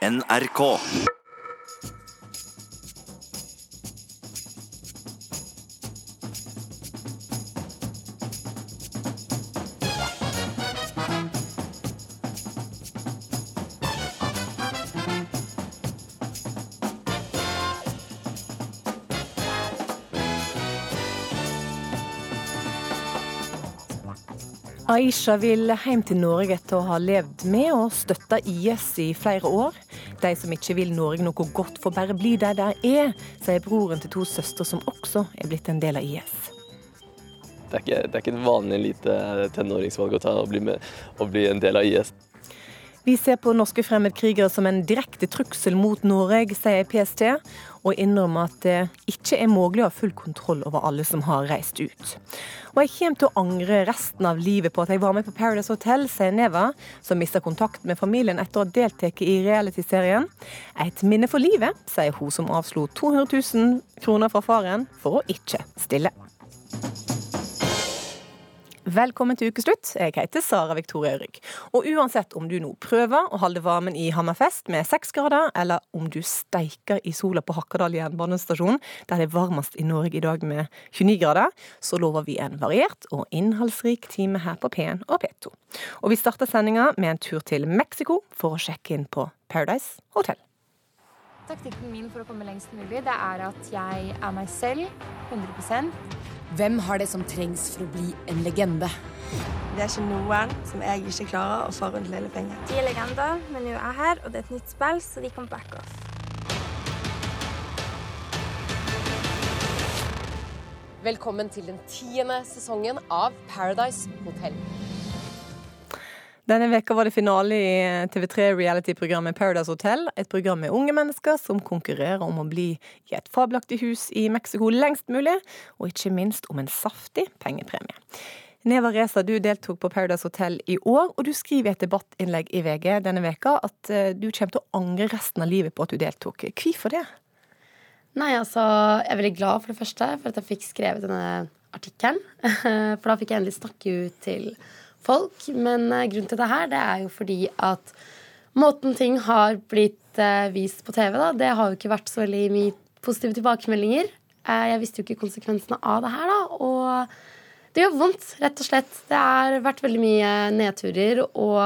NRK. Aisha vil hjem til Norge etter å ha levd med og støtta IS i flere år. De som ikke vil Norge noe godt, får bare bli der de er, sier broren til to søstre som også er blitt en del av IS. Det er ikke, det er ikke et vanlig lite tenåringsvalg å ta å bli, med, å bli en del av IS. Vi ser på norske fremmedkrigere som en direkte trussel mot Norge, sier PST, og innrømmer at det ikke er mulig å ha full kontroll over alle som har reist ut. Og jeg kommer til å angre resten av livet på at jeg var med på Paradise Hotel, sier Neva, som mista kontakt med familien etter å ha deltatt i realityserien. Et minne for livet, sier hun som avslo 200 000 kroner fra faren for å ikke stille. Velkommen til ukeslutt. Jeg heter Sara Victoria Rygg. Og uansett om du nå prøver å holde varmen i Hammerfest med seks grader, eller om du steiker i sola på Hakkadal jernbanestasjon, der det er varmest i Norge i dag med 29 grader, så lover vi en variert og innholdsrik time her på P1 og P2. Og vi starter sendinga med en tur til Mexico for å sjekke inn på Paradise Hotel. Taktikken min for å komme lengst mulig, det er at jeg er meg selv 100 Hvem har det som trengs for å bli en legende? Det er ikke noen som jeg ikke klarer å få rundt lillefinger. De er legender, men nå er jeg her, og det er et nytt spill, så de kan back off. Velkommen til den tiende sesongen av Paradise Hotel. Denne veka var det finale i TV3 reality-programmet Paradise Hotel. Et program med unge mennesker som konkurrerer om å bli i et fabelaktig hus i Mexico lengst mulig, og ikke minst om en saftig pengepremie. Neva Reza, du deltok på Paradise Hotel i år, og du skriver i et debattinnlegg i VG denne veka at eh, du kommer til å angre resten av livet på at du deltok. Hvorfor det? Nei, altså, Jeg er veldig glad for det første for at jeg fikk skrevet denne artikkelen. For da fikk jeg endelig snakke ut til folk. Men uh, grunnen til det her, det er jo fordi at måten ting har blitt uh, vist på TV, da, det har jo ikke vært så veldig mye positive tilbakemeldinger. Uh, jeg visste jo ikke konsekvensene av det her, da. Og det gjør vondt, rett og slett. Det har vært veldig mye nedturer. Og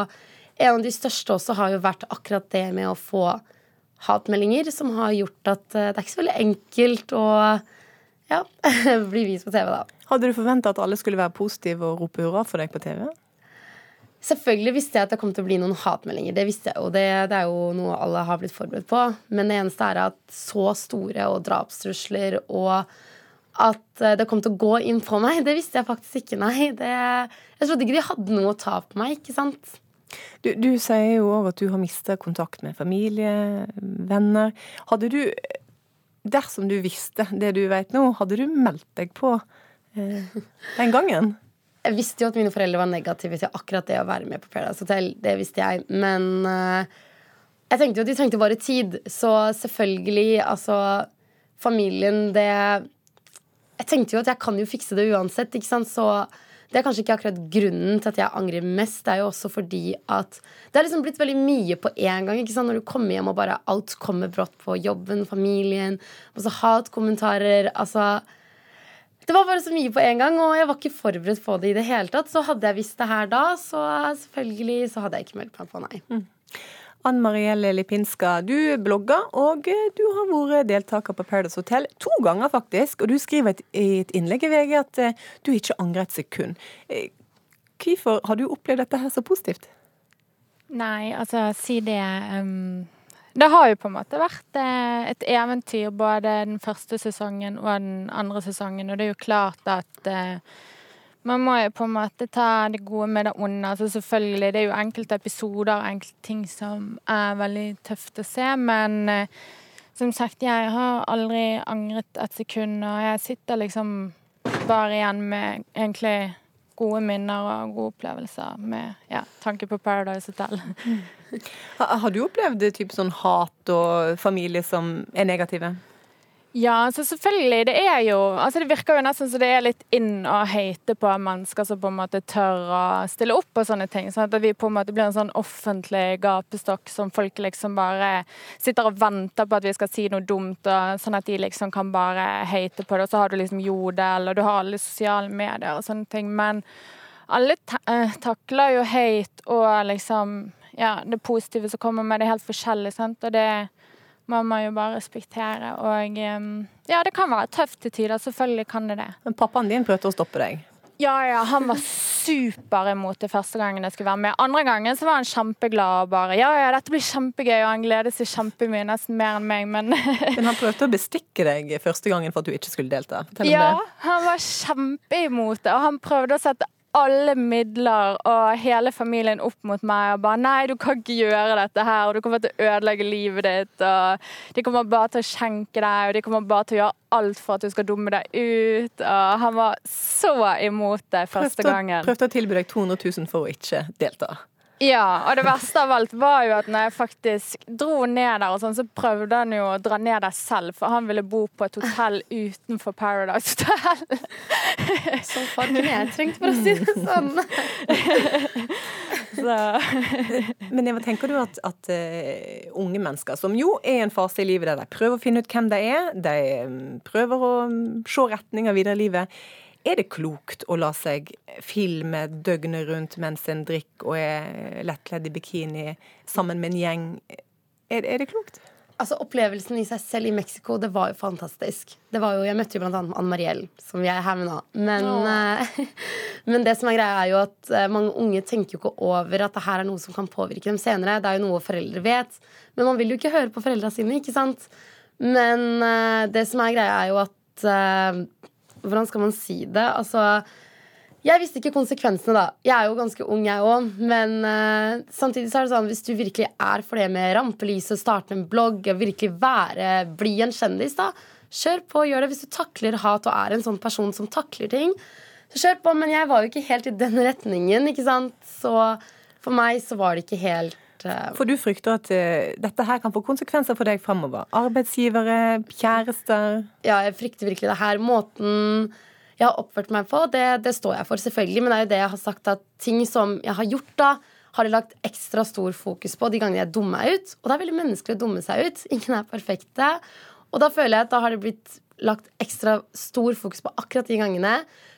en av de største også har jo vært akkurat det med å få hatmeldinger som har gjort at det er ikke så veldig enkelt å ja, bli vist på TV, da. Hadde du forventa at alle skulle være positive og rope hurra for deg på TV? Selvfølgelig visste jeg at det kom til å bli noen hatmeldinger. Det visste jeg, og det, det, er jo noe alle har blitt forberedt på. Men det eneste er at så store og drapstrusler og at det kom til å gå inn på meg, det visste jeg faktisk ikke, nei. Det, jeg trodde ikke de hadde noe å ta på meg, ikke sant. Du, du sier jo òg at du har mista kontakt med familie, venner. Hadde du, dersom du visste det du vet nå, hadde du meldt deg på eh, den gangen? Jeg visste jo at mine foreldre var negative til akkurat det å være med på Paradise Hotel. Det visste jeg. Men uh, jeg tenkte jo at de trengte bare tid. Så selvfølgelig, altså Familien, det Jeg tenkte jo at jeg kan jo fikse det uansett, ikke sant. Så det er kanskje ikke akkurat grunnen til at jeg angrer mest. Det er jo også fordi at det har liksom blitt veldig mye på én gang. ikke sant? Når du kommer hjem og bare alt kommer brått på jobben, familien, så hatkommentarer. altså det var bare så mye på en gang, og jeg var ikke forberedt på det i det hele tatt. Så hadde jeg visst det her da, så selvfølgelig så hadde jeg ikke meldt meg på, nei. Mm. Ann Marielle Lipinska, du blogger, og du har vært deltaker på Paradise Hotel to ganger, faktisk. Og du skriver i et innlegg i VG at eh, du ikke angrer et sekund. Eh, hvorfor har du opplevd dette her så positivt? Nei, altså, si det um det har jo på en måte vært eh, et eventyr både den første sesongen og den andre sesongen, og det er jo klart at eh, man må jo på en måte ta det gode med det onde. Altså selvfølgelig, Det er jo enkelte episoder og enkelte ting som er veldig tøft å se, men eh, som sagt, jeg har aldri angret et sekund, og jeg sitter liksom bare igjen med egentlig gode minner og gode opplevelser med ja, tanke på Paradise Hotel. Har du opplevd type sånn hat og familie som er negative? Ja, så selvfølgelig. Det er jo altså Det virker jo nesten som det er litt inn å hate på mennesker som på en måte tør å stille opp på sånne ting. Sånn at vi på en måte blir en sånn offentlig gapestokk som folk liksom bare sitter og venter på at vi skal si noe dumt, og sånn at de liksom kan bare hate på det. Og så har du liksom Jodel, og du har alle sosiale medier og sånne ting. Men alle eh, takler jo hate og liksom ja, det positive som kommer med det, er helt forskjellig. sant? Og det må man jo bare respektere. Og ja, det kan være tøft til tider. Selvfølgelig kan det det. Men pappaen din prøvde å stoppe deg? Ja, ja, han var super imot det første gangen jeg skulle være med. Andre gangen så var han kjempeglad og bare ja, ja, dette blir kjempegøy, og han gleder seg kjempemye, nesten mer enn meg, men Men han prøvde å bestikke deg første gangen for at du ikke skulle delta? Fortell ja, om det. Ja, han var kjempeimot det, og han prøvde å sette alle midler og hele familien opp mot meg og bare Nei, du kan ikke gjøre dette her, og du kommer til å ødelegge livet ditt, og de kommer bare til å skjenke deg, og de kommer bare til å gjøre alt for at du skal dumme deg ut. Og han var så imot det første prøvde, gangen. Prøvde å tilby deg 200 000 for å ikke delta. Ja, og det verste av alt var jo at når jeg faktisk dro ned der, og sånn, så prøvde han jo å dra ned der selv, for han ville bo på et hotell utenfor Paradise Hotel. Så far kunne jeg trengt, for å si det sånn. så. Men Eva, tenker du at, at uh, unge mennesker, som jo er i en fase i livet der de prøver å finne ut hvem de er, de um, prøver å um, se retninger videre i livet, er det klokt å la seg filme døgnet rundt mens en drikker og er lettkledd i bikini sammen med en gjeng? Er, er det klokt? Altså Opplevelsen i seg selv i Mexico, det var jo fantastisk. Det var jo, Jeg møtte jo blant annet Ann Mariell, som vi er her med nå. Men, uh, men, det som er greia, er jo at uh, mange unge tenker jo ikke over at det her er noe som kan påvirke dem senere. Det er jo noe foreldre vet. Men man vil jo ikke høre på foreldra sine, ikke sant? Men uh, det som er greia, er jo at hvordan skal man si det? Altså jeg visste ikke konsekvensene, da. Jeg er jo ganske ung, jeg òg. Men uh, samtidig så er det sånn hvis du virkelig er for det med rampelyset, starte en blogg, virkelig være, bli en kjendis, da, kjør på, gjør det. Hvis du takler hat og er en sånn person som takler ting, så kjør på. Men jeg var jo ikke helt i den retningen, ikke sant. Så for meg så var det ikke helt uh... For du frykter at uh, dette her kan få konsekvenser for deg framover? Arbeidsgivere, kjærester? Ja, jeg frykter virkelig det her. Måten jeg har oppført meg på, det, det, står jeg for, selvfølgelig. Men det er jo det jeg har sagt, at ting som jeg har gjort da, har jeg lagt ekstra stor fokus på de gangene jeg dummer meg ut. Og det er veldig menneskelig å dumme seg ut. Ingen er perfekte. Og da føler jeg at da har det blitt lagt ekstra stor fokus på akkurat de gangene.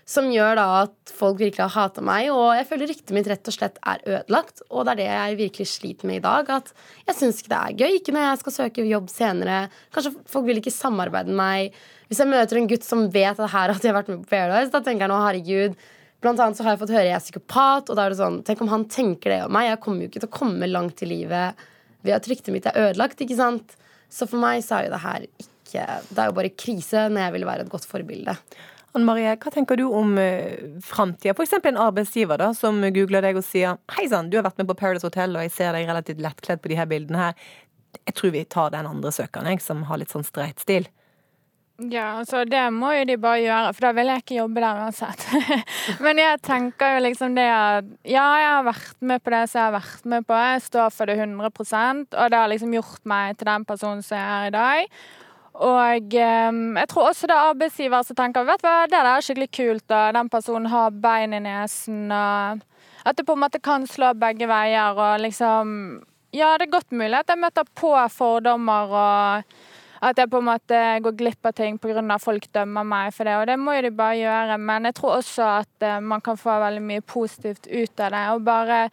Som gjør da at folk virkelig har hata meg, og jeg føler ryktet mitt rett og slett er ødelagt. Og det er det jeg virkelig sliter med i dag. At jeg syns ikke det er gøy. Ikke når jeg skal søke jobb senere. Kanskje folk vil ikke samarbeide med meg. Hvis jeg møter en gutt som vet det her at jeg har vært med på Paradise, da tenker jeg nå herregud. Blant annet så har jeg fått høre jeg er psykopat, og da er det sånn Tenk om han tenker det om meg. Jeg kommer jo ikke til å komme langt i livet ved at ryktet mitt er ødelagt, ikke sant. Så for meg så er jo det her ikke Det er jo bare krise når jeg vil være et godt forbilde. Anne Marie, hva tenker du om uh, framtida? F.eks. en arbeidsgiver da, som googler deg og sier Hei sann, du har vært med på Paradise Hotel, og jeg ser deg relativt lettkledd på de her bildene her. Jeg tror vi tar den andre søkeren, jeg, som har litt sånn streit stil. Ja, altså det må jo de bare gjøre, for da vil jeg ikke jobbe der uansett. Men jeg tenker jo liksom det at ja, jeg har vært med på det som jeg har vært med på, jeg står for det 100% og det har liksom gjort meg til den personen som jeg er i dag. Og um, jeg tror også det er arbeidsgiver som tenker vet du det er skikkelig kult, og den personen har bein i nesen. og At det på en måte kan slå begge veier. og liksom Ja, det er godt mulig at jeg møter på fordommer og at jeg på en måte går glipp av ting pga. at folk dømmer meg for det. Og det må jo de bare gjøre. Men jeg tror også at uh, man kan få veldig mye positivt ut av det. Og bare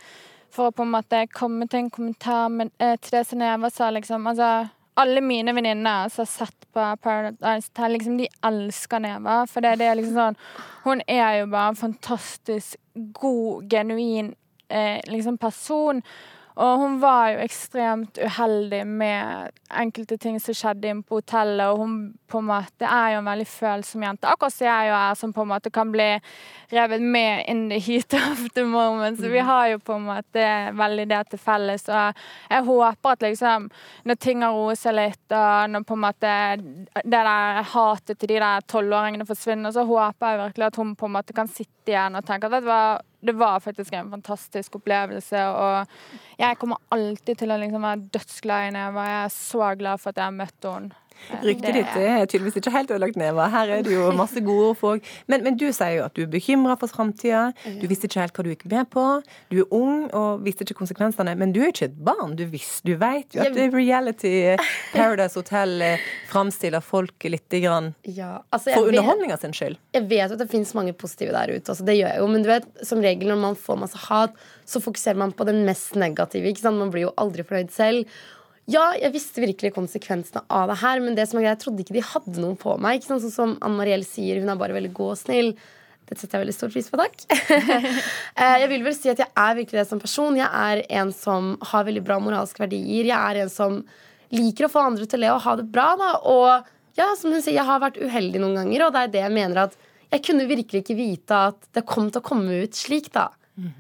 for å på en måte komme til en kommentar med, uh, til det som Eva sa, liksom. altså alle mine venninner som har sett på Paradise Hotel, liksom, de elsker Neva. For det, det, er liksom sånn Hun er jo bare en fantastisk god, genuin eh, liksom person. Og hun var jo ekstremt uheldig med enkelte ting som skjedde inne på hotellet. Og hun på en måte er jo en veldig følsom jente, akkurat som jeg jo er, som på en måte kan bli revet med in the heat of the moment. Så vi mm. har jo på en måte veldig det til felles. Og jeg håper at liksom, når ting har roet seg litt, og når på en måte det der hatet til de der tolvåringene forsvinner, så håper jeg virkelig at hun på en måte kan sitte igjen og tenke at det var, det var faktisk en fantastisk opplevelse. Og jeg kommer alltid til å liksom være dødsglad i Neva. Jeg er så glad for at jeg har møtt henne. Ryktet ditt er tydeligvis ikke helt ødelagt, Neva. Her er det jo masse gode ord for men, men, du sier jo at du er bekymra for framtida. Du visste ikke helt hva du gikk med på. Du er ung og visste ikke konsekvensene. Men du er ikke et barn. Du, visste, du vet jo at reality Paradise Hotel eh, framstiller folk litt grann ja, altså for underholdninga sin skyld. Jeg vet jo at det finnes mange positive der ute. Altså det gjør jeg jo. Men du vet, som regel når man får masse hat, så fokuserer man på det mest negative. Man blir jo aldri fornøyd selv. Ja, jeg visste virkelig konsekvensene av det her, men det som er greit, jeg trodde ikke de hadde noen på meg. Ikke sant? Sånn som Anne Mariell sier, hun er bare veldig god og snill. Det setter jeg veldig stor pris på, takk. Eh, jeg vil vel si at jeg er virkelig det som person. Jeg er en som har veldig bra moralske verdier. Jeg er en som liker å få andre til å le og ha det bra. Da. Og ja, som hun sier, jeg har vært uheldig noen ganger, og det er det jeg mener at jeg kunne virkelig ikke vite at det kom til å komme ut slik, da. Mm.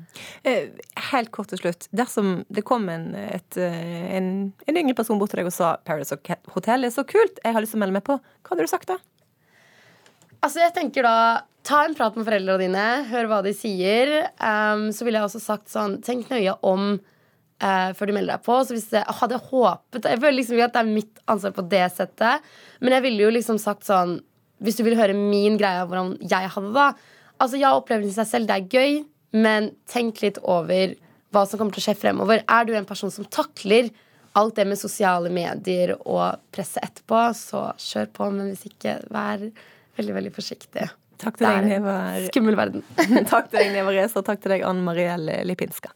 Helt kort til slutt. Dersom det kom en, et, eh, en, en yngre person bort til deg og sa Paradise Hotel er så kult, jeg har lyst til å melde meg på, hva hadde du sagt da? Altså, jeg tenker da Ta en prat med foreldrene dine, hør hva de sier. Um, så ville jeg også sagt sånn Tenk nøye om uh, før du melder deg på. Så hvis jeg hadde håpet Jeg føler liksom at det er mitt ansvar på det settet. Men jeg ville jo liksom sagt sånn Hvis du vil høre min greie av hvordan jeg hadde det, da. Altså, ja, opplevelsen i seg selv, det er gøy. Men tenk litt over hva som kommer til å skje fremover. Er du en person som takler alt det med sosiale medier og presset etterpå, så kjør på. Men hvis ikke, vær veldig, veldig forsiktig. Takk til deg, Neva. Skummel verden. takk til deg, Neva Reza, takk til deg, Ann Mariell Lipinska.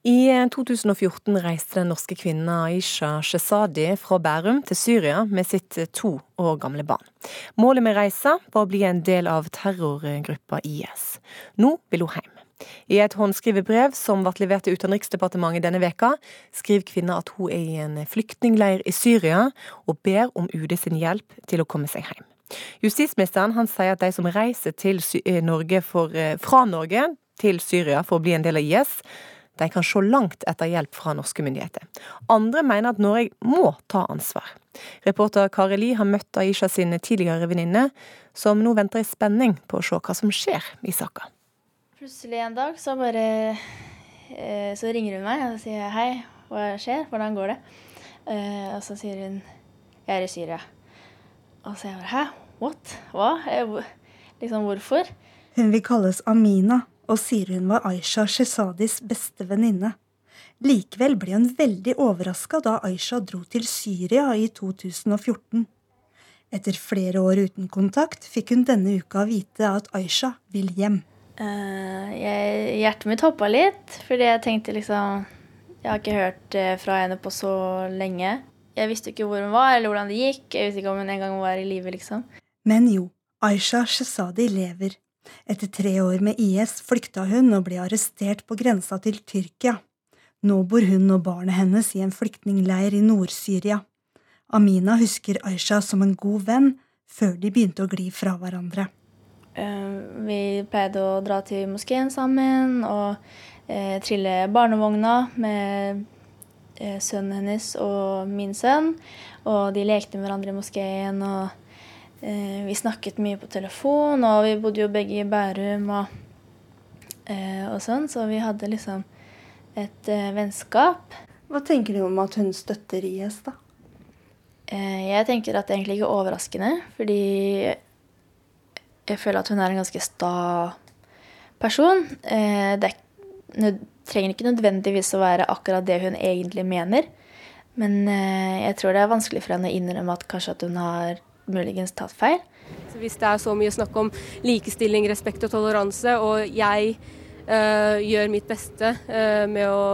I 2014 reiste den norske kvinnen Aisha Shezadi fra Bærum til Syria med sitt to år gamle barn. Målet med reisa var å bli en del av terrorgruppa IS. Nå vil hun hjem. I et håndskrivebrev som ble levert til Utenriksdepartementet denne veka, skriver kvinna at hun er i en flyktningleir i Syria, og ber om UD sin hjelp til å komme seg hjem. Justisministeren han sier at de som reiser eh, Norge for, eh, fra Norge til Syria for å bli en del av IS, de kan se langt etter hjelp fra norske myndigheter. Andre mener at Norge må ta ansvar. Reporter Kari Li har møtt Aisha sin tidligere venninne, som nå venter i spenning på å se hva som skjer i saka. Plutselig en dag så bare eh, Så ringer hun meg og sier hei, hva skjer, hvordan går det? Eh, og så sier hun jeg er i Syria. Og så jeg bare hæ, what, hva, liksom hvorfor? Hun vil kalles Amina og sier hun var Aisha Shezadis beste venninne. Likevel ble hun veldig overraska da Aisha dro til Syria i 2014. Etter flere år uten kontakt fikk hun denne uka vite at Aisha vil hjem. Uh, jeg, hjertet mitt hoppa litt, fordi jeg tenkte liksom Jeg har ikke hørt fra henne på så lenge. Jeg visste ikke hvor hun var, eller hvordan det gikk. Jeg visste ikke om hun engang var i live, liksom. Men jo, Aisha Shezadi lever. Etter tre år med IS flykta hun og ble arrestert på grensa til Tyrkia. Nå bor hun og barnet hennes i en flyktningleir i Nord-Syria. Amina husker Aisha som en god venn før de begynte å gli fra hverandre. Eh, vi pleide å dra til moskeen sammen og eh, trille barnevogna med eh, sønnen hennes og min sønn. Og de lekte med hverandre i moskeen. og vi snakket mye på telefon, og vi bodde jo begge i Bærum og, eh, og sånn, så vi hadde liksom et eh, vennskap. Hva tenker du om at hun støtter IS, da? jeg tenker at det egentlig ikke er overraskende, fordi jeg føler at hun er en ganske sta person. det trenger ikke nødvendigvis å være akkurat det hun egentlig mener. Men jeg tror det er vanskelig for henne å innrømme at kanskje at hun har muligens tatt feil. Så hvis det er så mye snakk om likestilling, respekt og toleranse, og jeg øh, gjør mitt beste øh, med å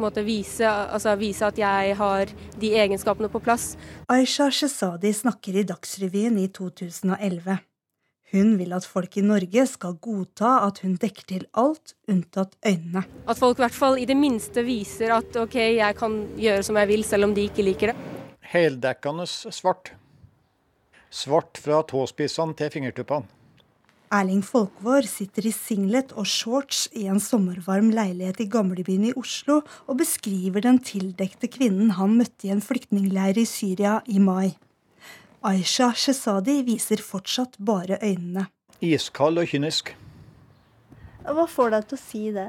måte, vise, altså, vise, at jeg har de egenskapene på plass Aisha Shesadi snakker i Dagsrevyen i 2011. Hun vil at folk i Norge skal godta at hun dekker til alt unntatt øynene. At folk i hvert fall i det minste viser at OK, jeg kan gjøre som jeg vil, selv om de ikke liker det. Heldekkende svart. Svart fra tåspissene til fingertuppene. Erling Folkvår sitter i singlet og shorts i en sommervarm leilighet i gamlebyen i Oslo og beskriver den tildekte kvinnen han møtte i en flyktningleir i Syria i mai. Aisha Shesadi viser fortsatt bare øynene. Iskald og kynisk. Hva får deg til å si det?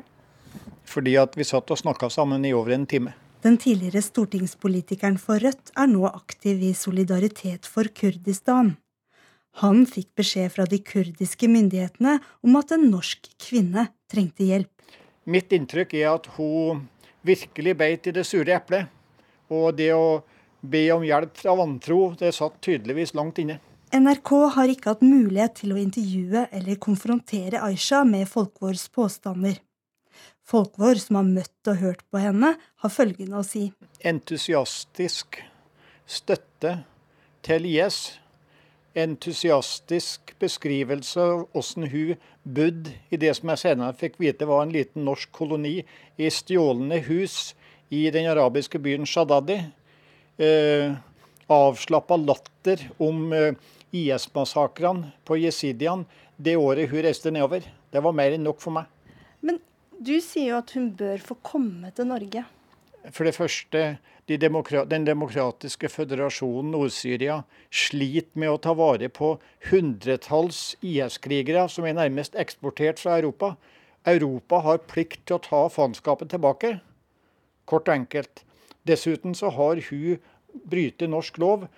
Fordi at vi satt og snakka sammen i over en time. Den tidligere stortingspolitikeren for Rødt er nå aktiv i Solidaritet for Kurdistan. Han fikk beskjed fra de kurdiske myndighetene om at en norsk kvinne trengte hjelp. Mitt inntrykk er at hun virkelig beit i det sure eplet. Og det å be om hjelp fra vantro, det satt tydeligvis langt inne. NRK har ikke hatt mulighet til å intervjue eller konfrontere Aisha med Folkvårs påstander. Folkvår, som har møtt og hørt på henne, har følgende å si. Entusiastisk støtte til IS entusiastisk beskrivelse av hvordan hun bodde i det som jeg senere fikk vite var en liten norsk koloni i stjålne hus i den arabiske byen Shadadi. Eh, Avslappa latter om eh, IS-massakrene på jesidiene det året hun reiste nedover. Det var mer enn nok for meg. Du sier jo at hun bør få komme til Norge. For det første, de demokra den demokratiske føderasjonen Nord-Syria sliter med å ta vare på hundretalls IS-krigere som er nærmest eksportert fra Europa. Europa har plikt til å ta faenskapet tilbake. Kort og enkelt. Dessuten så har hun brytet norsk lov.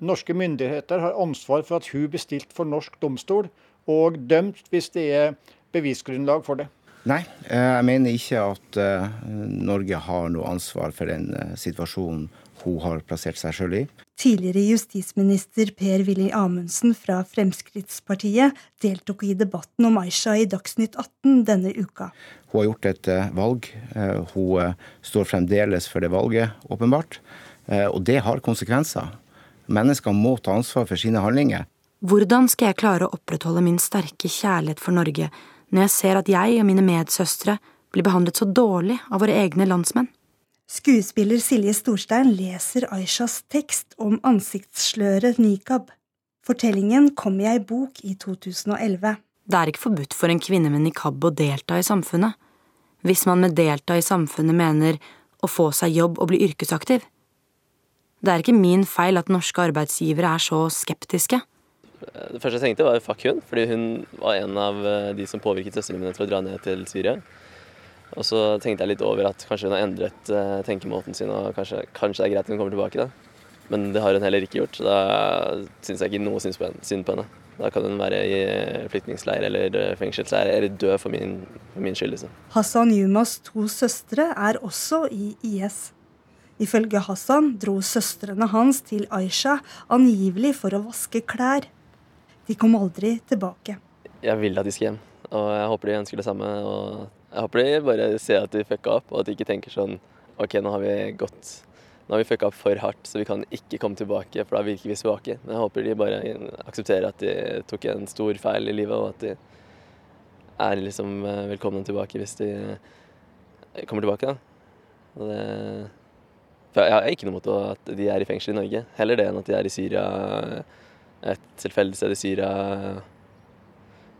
Norske myndigheter har ansvar for at hun blir for norsk domstol og dømt hvis det er bevisgrunnlag for det. Nei, eh, jeg mener ikke at eh, Norge har noe ansvar for den eh, situasjonen hun har plassert seg sjøl i. Tidligere justisminister Per-Willy Amundsen fra Fremskrittspartiet deltok i debatten om Aisha i Dagsnytt 18 denne uka. Hun har gjort et valg. Hun står fremdeles for det valget, åpenbart. Og det har konsekvenser. Mennesker må ta ansvar for sine handlinger. Hvordan skal jeg klare å opprettholde min sterke kjærlighet for Norge når jeg ser at jeg og mine medsøstre blir behandlet så dårlig av våre egne landsmenn. Skuespiller Silje Storstein leser Aishas tekst om ansiktssløret nikab. Fortellingen kom i ei bok i 2011. Det er ikke forbudt for en kvinne med nikab å delta i samfunnet. Hvis man med delta i samfunnet mener å få seg jobb og bli yrkesaktiv. Det er ikke min feil at norske arbeidsgivere er så skeptiske. Det første jeg tenkte, var fuck hun, fordi hun var en av eh, de som påvirket søstrene mine til å dra ned til Syria. Og så tenkte jeg litt over at kanskje hun har endret uh, tenkemåten sin, og kanskje, kanskje, det er greit at hun kommer tilbake. da. Men det har hun heller ikke gjort, så da syns jeg ikke noe synd på, henne. Da kan hun være i flyktningsleir eller fengselsleir eller dø for min, for min skyld. Liksom. Hassan Yumas to søstre er også i IS. Ifølge Hassan dro søstrene hans til Aisha angivelig for å vaske klær. De kom aldri tilbake. Jeg vil at de skal hjem, og jeg håper de ønsker det samme. og Jeg håper de bare ser at de fucka opp, og at de ikke tenker sånn OK, nå har vi gått nå har vi fucka opp for hardt, så vi kan ikke komme tilbake, for da virker vi svake. Men jeg håper de bare aksepterer at de tok en stor feil i livet, og at de er liksom eh, velkomne tilbake hvis de kommer tilbake. da. Det, for jeg har ikke noe mot at de er i fengsel i Norge. Heller det enn at de er i Syria et tilfeldig sted i Syria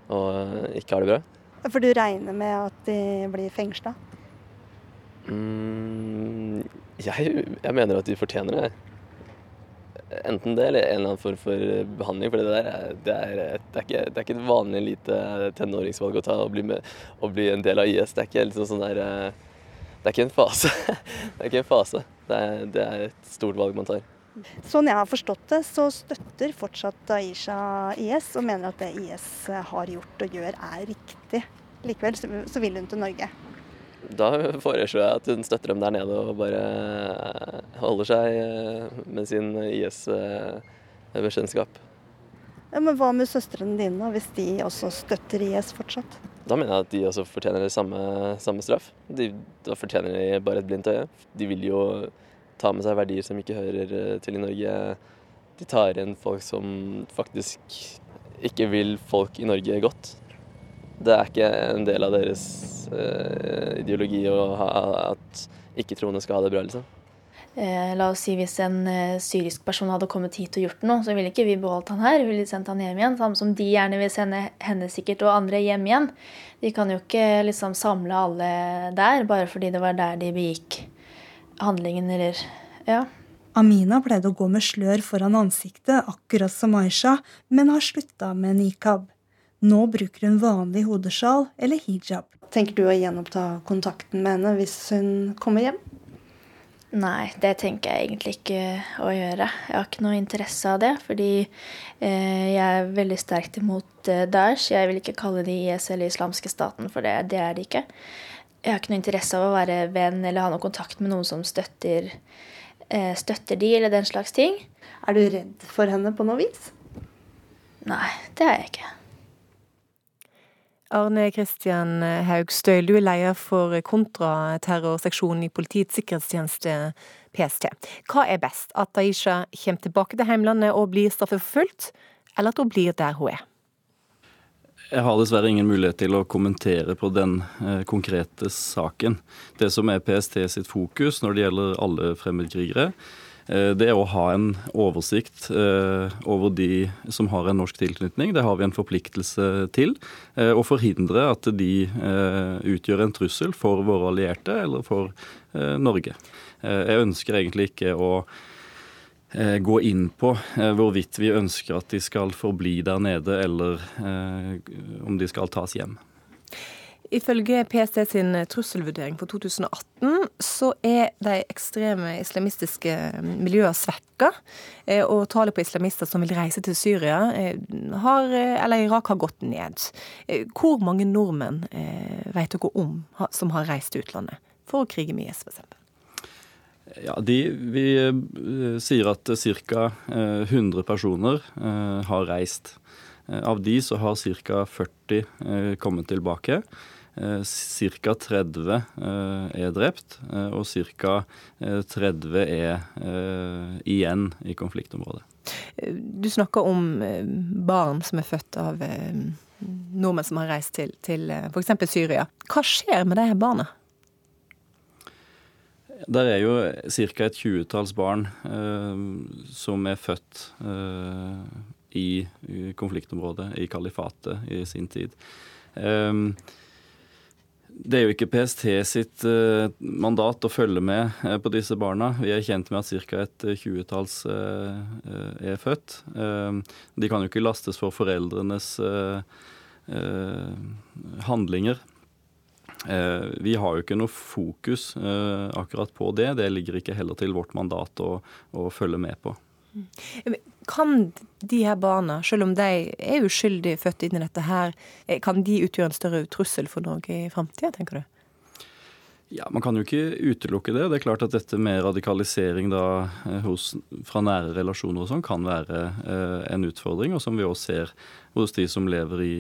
og ikke har det bra. For du regner med at de blir fengsla? Mm, jeg, jeg, mener at de fortjener det. Enten det eller en eller annen form for behandling. For det der det er, det er, ikke, det er ikke, et vanlig lite tenåringsvalg å ta og bli, med, og bli en del av IS. Det er ikke liksom sånn der Det er ikke en fase. Det er ikke en fase. Det er, det er et stort valg man tar. Sånn jeg har forstått det, så støtter fortsatt Aisha IS, og mener at det IS har gjort og gjør er riktig. Likevel så vil hun til Norge. Da foreslår jeg at hun støtter dem der nede og bare holder seg eh, med sin IS-bekjentskap. Ja, men hva med søstrene dine, hvis de også støtter IS fortsatt? Da mener jeg at de også fortjener samme, samme straff. De, da fortjener de bare et blindt øye. De vil jo tar med seg verdier som ikke hører eh, til i Norge. De tar igjen folk som faktisk ikke vil folk i Norge godt. Det er ikke en del av deres uh, ideologi ha, at ikke-troende skal ha det bra, liksom. Eh, la oss si Hvis en eh, syrisk person hadde kommet hit og gjort noe, så ville ikke vi beholdt han her. Vi ville sendt han hjem igjen. Samme som de gjerne vil sende henne sikkert og andre hjem igjen. De kan jo ikke liksom samle alle der bare fordi det var der de begikk handlingen, eller ja. Amina pleide å gå med slør foran ansiktet, akkurat som Aisha, men har slutta med nikab. Nå bruker hun vanlig hodesjal eller hijab. Tenker du å gjenoppta kontakten med henne hvis hun kommer hjem? Nei, det tenker jeg egentlig ikke å gjøre. Jeg har ikke noe interesse av det, fordi eh, jeg er veldig sterkt imot eh, Daesh. Jeg vil ikke kalle de IS eller islamske staten, for det, det er de ikke. Jeg har ikke noe interesse av å være venn eller ha noe kontakt med noen som støtter, eh, støtter de, eller den slags ting. Er du redd for henne på noe vis? Nei, det er jeg ikke. Arne Kristian Haugstøyl, du er leder for kontraterrorseksjonen i Politiets sikkerhetstjeneste, PST. Hva er best, at Aisha kommer tilbake til heimlandet og blir straffeforfulgt, eller at hun blir der hun er? Jeg har dessverre ingen mulighet til å kommentere på den eh, konkrete saken. Det som er PST sitt fokus når det gjelder alle fremmedkrigere, Eh, det å ha en oversikt eh, over de som har en norsk tilknytning, det har vi en forpliktelse til. Eh, å forhindre at de utgjør en trussel for våre allierte eller for Norge. Jeg ønsker egentlig ikke å gå inn på hvorvidt vi ønsker at de skal forbli der nede, eller om de skal tas hjem. Ifølge PST sin trusselvurdering for 2018 så er de ekstreme islamistiske miljøene svekka. Eh, og tallet på islamister som vil reise til Syria eh, har, eller Irak har gått ned. Eh, hvor mange nordmenn vet dere om som har reist til utlandet for å krige med IS, f.eks.? Ja, de, Vi sier at ca. 100 personer har reist. Av de så har ca. 40 kommet tilbake. Ca. 30 er drept, eh, og ca. 30 er eh, igjen i konfliktområdet. Du snakker om eh, barn som er født av nordmenn som har reist til, til f.eks. Syria. Hva skjer med de barna? Der er jo ca. et tjuetalls barn eh, som er født eh, i, konfliktområdet, i kalifatet, i sin tid. Eh, det er jo ikke PST sitt uh, mandat å følge med uh, på disse barna. Vi er kjent med at ca. et eh, tjuetalls er født. de kan jo ikke lastes for foreldrenes handlinger. Vi har jo ikke noe fokus akkurat på det. Det ligger ikke heller til vårt mandat å, å følge med på. Kan de her barna, selv om de er uskyldig født inn i dette her, eh, kan de utgjøre en større trussel for Norge i framtida, tenker du? Ja, Man kan jo ikke utelukke det. Det er klart at dette med radikalisering da, eh, hos, fra nære relasjoner og sånn kan være eh, en utfordring, og som vi også ser hos de som lever i,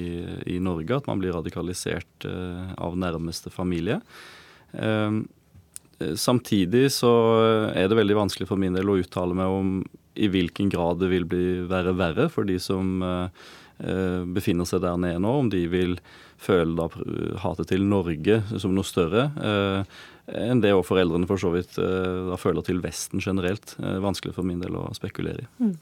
i Norge, at man blir radikalisert eh, av nærmeste familie. Eh, samtidig så er det veldig vanskelig for min del å uttale meg om i hvilken grad det vil bli være verre for de som eh, eh, befinner seg der nede nå, om de vil føle da hatet til Norge som noe større eh, enn det òg foreldrene for så vidt da føler til Vesten generelt. Vanskelig for min del å spekulere i. Mm.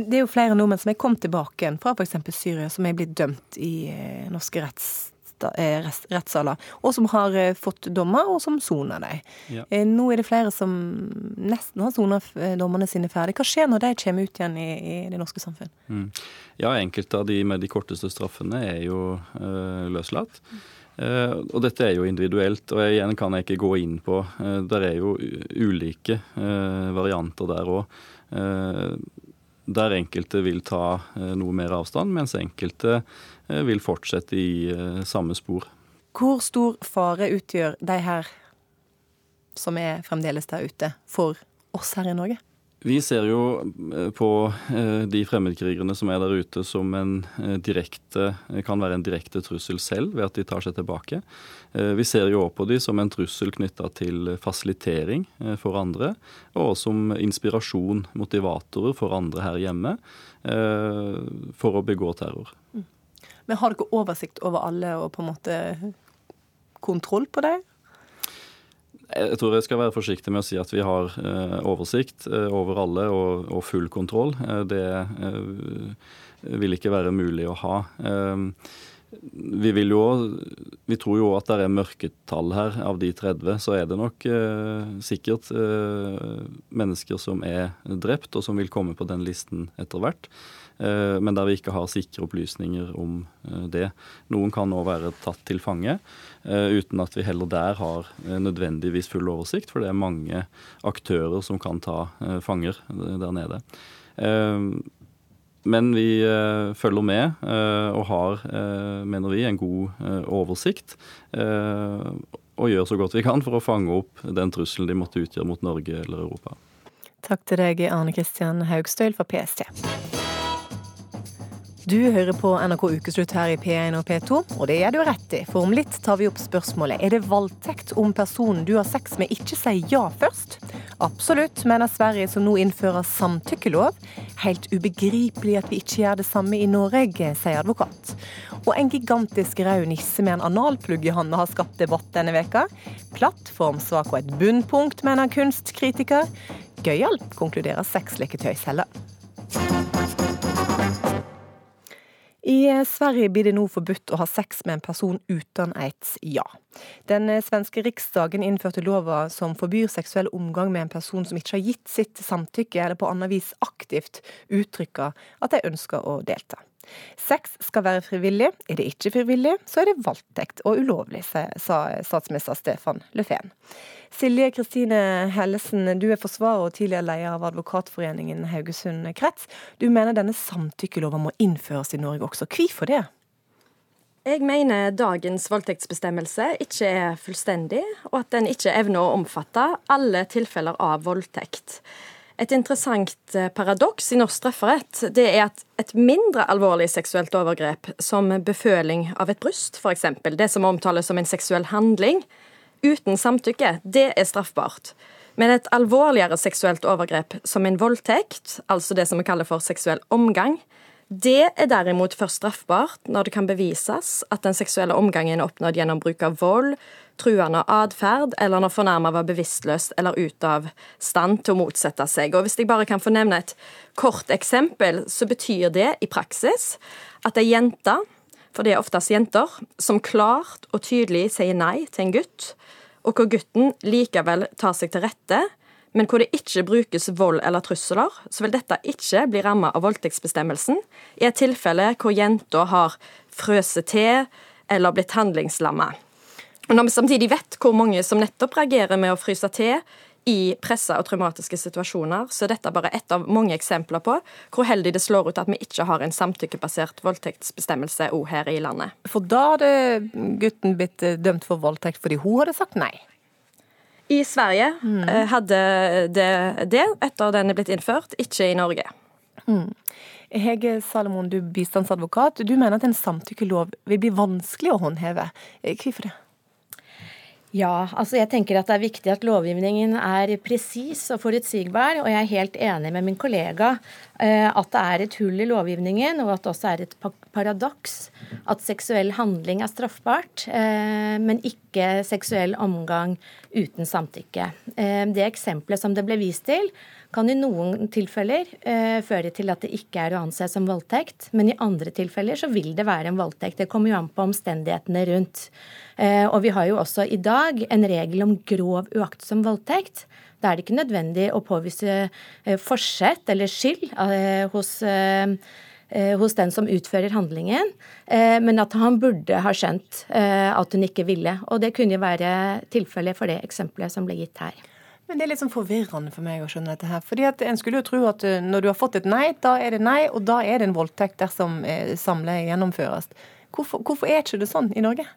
Det er jo flere nordmenn som er kommet tilbake fra f.eks. Syria, som er blitt dømt i norske retts Eh, rettssaler, og som har eh, fått dommer, og som soner dem. Ja. Eh, nå er det flere som nesten har sona dommene sine ferdig. Hva skjer når de kommer ut igjen i, i det norske samfunn? Mm. Ja, enkelte av de med de korteste straffene er jo øh, løslatt. Uh, og dette er jo individuelt, og igjen kan jeg ikke gå inn på. Uh, der er jo ulike uh, varianter der òg. der enkelte vil ta noe mer avstand, mens enkelte Eh, vil fortsette i eh, samme spor. Hvor stor fare utgjør de her som er fremdeles der ute, for oss her i Norge? Vi ser jo eh, på de fremmedkrigerne som er der ute som en direkte, kan være en direkte trussel selv ved at de tar seg tilbake. Vi ser jo også på de som en trussel knytta til fasilitering for andre, og som inspirasjon, motivatorer for andre her hjemme for å begå terror. Men har dere oversikt over alle og på en måte kontroll på det? Jeg tror jeg skal være forsiktig med å si at vi har eh, oversikt eh, over alle og, og full kontroll. Eh, det vil ikke være mulig å ha. vi vil jo Vi tror jo at det er mørketall her. Av de 30 så er det nok sikkert mennesker som er drept, og som vil komme på den listen etter hvert. Eh, men der vi ikke har sikre opplysninger om eh, det. Noen kan nå være tatt til fange, eh, uten at vi heller der har nødvendigvis full oversikt, for det er mange aktører som kan ta fanger der nede. Men vi følger med og har, mener vi, en god oversikt. og gjør så godt vi kan for å fange opp den trusselen de måtte utgjøre mot Norge eller Europa. Takk til deg, Arne Kristian Haugstøl fra PST. Du hører på NRK Ukeslutt her i P1 og P2, og det gjør du rett i. For om litt tar vi opp spørsmålet er det voldtekt om personen du har sex med ikke sier ja først. Absolutt, mener Sverige som nå innfører samtykkelov. Helt ubegripelig at vi ikke gjør det samme i Norge, sier advokat. Og en gigantisk rød nisse med en analplugg i handa har skapt debatt denne veka. Plattformsvak og et bunnpunkt, mener kunstkritiker. Gøyal, konkluderer sexleketøyselger. I eh, Sverige blir det nå forbudt å ha sex med en person uten et ja. Den eh, svenske riksdagen innførte lova som forbyr seksuell omgang med en person som ikke har gitt sitt samtykke eller på annet vis aktivt uttrykker at de ønsker å delta. Sex skal være frivillig. Er det ikke frivillig, så er det voldtekt og ulovlig, sa statsminister Stefan Löfven. Silje Kristine Hellesen, du er forsvarer og tidligere leder av Advokatforeningen Haugesund krets. Du mener denne samtykkelova må innføres i Norge også. Hvorfor det? Jeg mener dagens voldtektsbestemmelse ikke er fullstendig, og at den ikke evner å omfatte alle tilfeller av voldtekt. Et interessant eh, paradoks i norsk strafferett det er at et mindre alvorlig seksuelt overgrep, som beføling av et bryst, f.eks., det som omtales som en seksuell handling, uten samtykke, det er straffbart. Men et alvorligere seksuelt overgrep som en voldtekt, altså det som vi kaller for seksuell omgang, det er derimot først straffbart når det kan bevises at den seksuelle omgangen er oppnådd gjennom bruk av vold, truende atferd, eller når fornærma var bevisstløs eller ute av stand til å motsette seg. Og Hvis jeg bare kan få nevne et kort eksempel, så betyr det i praksis at ei jente, for det er oftest jenter, som klart og tydelig sier nei til en gutt, og hvor gutten likevel tar seg til rette men hvor det ikke brukes vold eller trusler, så vil dette ikke bli rammet av voldtektsbestemmelsen i et tilfelle hvor jenta har frøst til eller blitt handlingslamma. Når vi samtidig vet hvor mange som nettopp reagerer med å fryse til i pressa og traumatiske situasjoner, så er dette bare ett av mange eksempler på hvor heldig det slår ut at vi ikke har en samtykkebasert voldtektsbestemmelse òg her i landet. For da hadde gutten blitt dømt for voldtekt fordi hun hadde sagt nei? I Sverige mm. Eh, hadde det det etter den er blitt innført, ikke i Norge. Mm. Hege Salomon, du er bistandsadvokat. Du mener at en samtykkelov vil bli vanskelig å håndheve. Eh, hvorfor det? Ja, altså jeg tenker at det er viktig at lovgivningen er presis og forutsigbar. Og jeg er helt enig med min kollega eh, at det er et hull i lovgivningen, og at det også er et paradoks at seksuell handling er straffbart, eh, men ikke seksuell omgang uten samtykke. Eh, det eksempelet som det ble vist til, kan i noen tilfeller eh, føre til at det ikke er å anse som voldtekt, men i andre tilfeller så vil det være en voldtekt. Det kommer jo an på omstendighetene rundt. Eh, og vi har jo også i dag en regel om grov uaktsom voldtekt. Da er det ikke nødvendig å påvise eh, forsett eller skyld eh, hos eh, eh, hos den som utfører handlingen, men at han burde ha skjønt at hun ikke ville. Og det kunne jo være tilfellet for det eksempelet som ble gitt her. Men det er litt sånn forvirrende for meg å skjønne dette her. Fordi at En skulle jo tro at eh, når du har fått et nei, da er det nei, og da er det en voldtekt dersom eh, samleie gjennomføres. Hvorfor, hvorfor er ikke det sånn i Norge?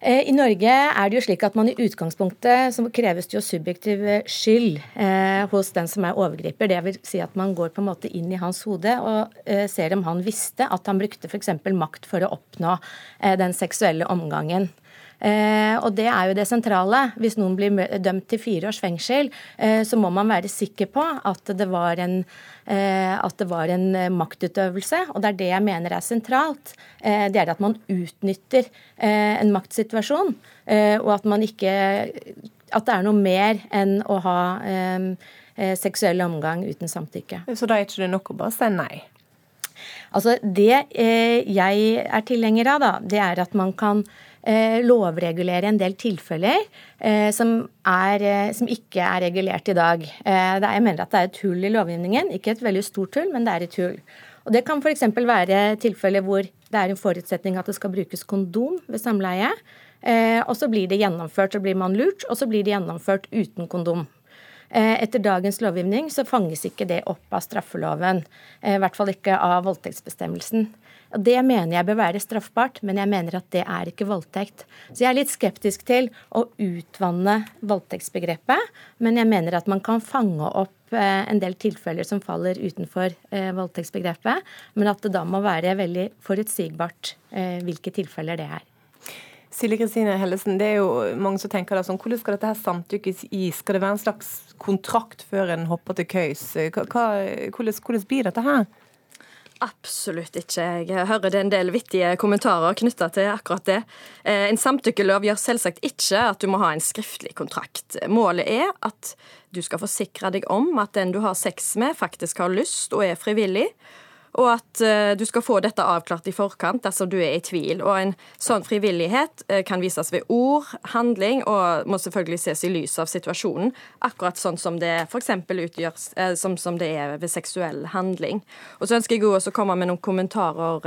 Eh, I Norge er det jo slik at man i utgangspunktet så kreves det jo subjektiv skyld eh, hos den som er overgriper. Det vil si at man går på en måte inn i hans hode og eh, ser om han visste at han brukte f.eks. makt for å oppnå eh, den seksuelle omgangen. Eh, og det er jo det sentrale. Hvis noen blir dømt til fire års fengsel, eh, så må man være sikker på at det var en, eh, at det var en maktutøvelse. Og det er det jeg mener er sentralt. Det er at man utnytter en maktsituasjon, og at man ikke At det er noe mer enn å ha seksuell omgang uten samtykke. Så da er ikke det nok å bare si nei? Altså Det jeg er tilhenger av, da, det er at man kan lovregulere en del tilfeller eh, som, er, eh, som, ikke er regulert i dag. Eh, er, jeg mener at det er et hull i lovgivningen. Ikke et veldig stort hull, men det er et hull. Og Det kan f.eks. være tilfeller hvor det er en forutsetning at det skal brukes kondom ved samleie. Eh, og så blir det gjennomført, så blir man lurt, og så blir det gjennomført uten kondom. Eh, etter dagens lovgivning så fanges ikke det opp av straffeloven. Eh, I hvert fall ikke av voldtektsbestemmelsen. Det mener jeg bør være straffbart, men jeg mener at det er ikke voldtekt. Så jeg er litt skeptisk til å utvanne voldtektsbegrepet, men jeg mener at man kan fange opp eh, en del tilfeller som faller utenfor voldtektsbegrepet, men at det da må være veldig forutsigbart hvilke tilfeller det er. Silje Kristine Hellesen, det er jo mange som tenker da sånn, Hvordan skal dette her samtykkes i? Skal det være en slags kontrakt før en hopper til køys? Hvordan, hvordan blir dette her? Absolutt ikke. Jeg hører det en del vittige kommentarer knytta til akkurat det. Eh, en samtykkelov gjør selvsagt ikke at du må ha en skriftlig kontrakt. Målet er at du skal forsikre deg om at den du har sex med, faktisk har lyst og er frivillig og at uh, du skal få dette avklart i forkant dersom du er i tvil. Og en sånn frivillighet uh, kan vises ved ord, handling, og må selvfølgelig ses i lys av situasjonen. Akkurat sånn som det f.eks. utgjøres uh, som, som, det er ved seksuell handling. Og så ønsker jeg også å komme med noen kommentarer,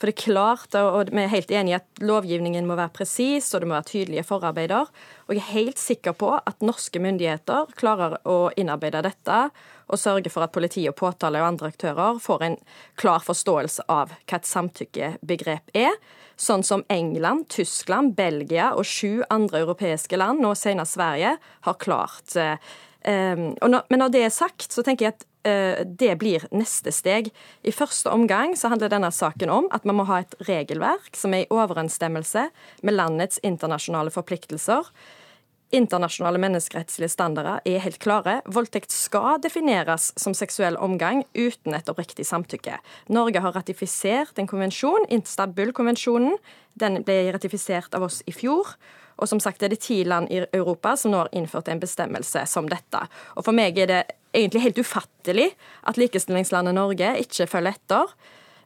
for det er klart, og vi er helt enige at lovgivningen må være presis, og det må være tydelige forarbeider. Og jeg er helt sikker på at norske myndigheter klarer å innarbeide dette og sørge for at politi og påtale og andre aktører får en klar forståelse av hva et samtykkebegrep er. Sånn som England, Tyskland, Belgia og sju andre europeiske land, nå senest Sverige, har klart. Eh, men når det er sagt, så tenker jeg at eh, det blir neste steg. I første omgang så handler denne saken om at man må ha et regelverk som er i overensstemmelse med landets internasjonale forpliktelser. Internasjonale menneskerettslige standarder er helt klare. Voldtekt skal defineres som seksuell omgang uten et oppriktig samtykke. Norge har ratifisert en konvensjon, Istanbul-konvensjonen. Den ble ratifisert av oss i fjor. Og som sagt er det ti land i Europa som nå har innført en bestemmelse som dette. Og for meg er det egentlig helt ufattelig at likestillingslandet Norge ikke følger etter.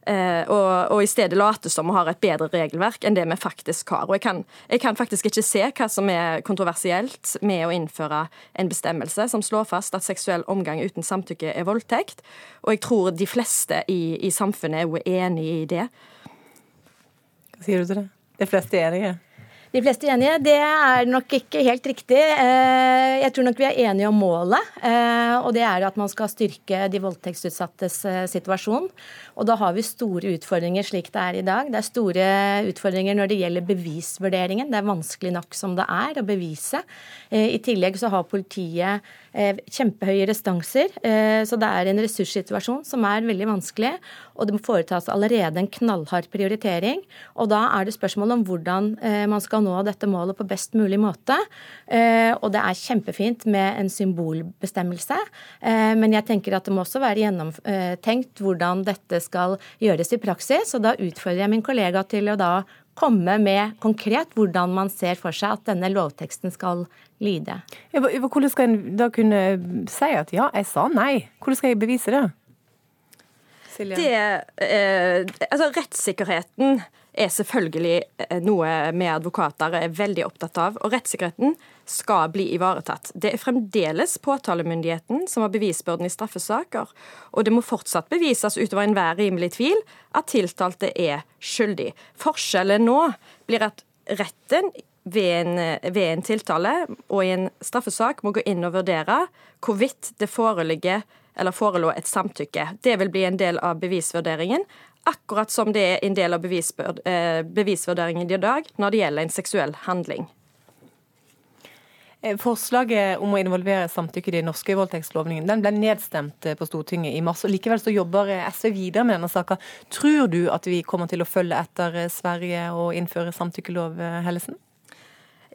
Eh, og, og, i stedet late som vi har et bedre regelverk enn det vi faktisk har. Og jeg kan, jeg kan, faktisk ikke se hva som er kontroversielt med å innføre en bestemmelse som slår fast at seksuell omgang uten samtykke er voldtekt. Og jeg tror de fleste i, i samfunnet er jo enig i det. Hva sier du til det? De fleste er enige? De fleste er enige. Det er nok ikke helt riktig. Eh, jeg tror nok vi er enige om målet. Eh, og det er at man skal styrke de voldtektsutsattes eh, situasjon. Og da har vi store utfordringer slik det er i dag. Det er store utfordringer når det gjelder bevisvurderingen. Det er vanskelig nok som det er å bevise. I tillegg så har politiet kjempehøye restanser, så det er en ressurssituasjon som er veldig vanskelig. Og det må foretas allerede en knallhard prioritering. Og da er det spørsmål om hvordan man skal nå dette målet på best mulig måte. Eh, og det er kjempefint med en symbolbestemmelse, eh, men jeg tenker at det må også være gjennomtenkt hvordan dette skal gjøres i praksis. Og da utfordrer jeg min kollega til å da komme med konkret hvordan man ser for seg at denne lovteksten skal lyde. Hvordan skal en da kunne si at ja, jeg sa nei? Hvordan skal jeg bevise det? Det, eh, altså Rettssikkerheten er selvfølgelig eh, noe vi advokater er veldig opptatt av. Og rettssikkerheten skal bli ivaretatt. Det er fremdeles påtalemyndigheten som har bevisbyrden i straffesaker. Og det må fortsatt bevises utover enhver rimelig tvil at tiltalte er skyldig. Forskjellen nå blir at retten ved en, ved en tiltale og i en straffesak må gå inn og vurdere hvorvidt det foreligger eller forelå et samtykke. Det vil bli en del av bevisvurderingen akkurat som det er en del av eh, bevisvurderingen i dag når det gjelder en seksuell handling. Eh, forslaget om å involvere samtykke i den norske voldtektslovningen den ble nedstemt eh, på Stortinget i mars. og Likevel så jobber SV videre med denne saka. Tror du at vi kommer til å følge etter Sverige og innføre samtykkelov, Hellesen?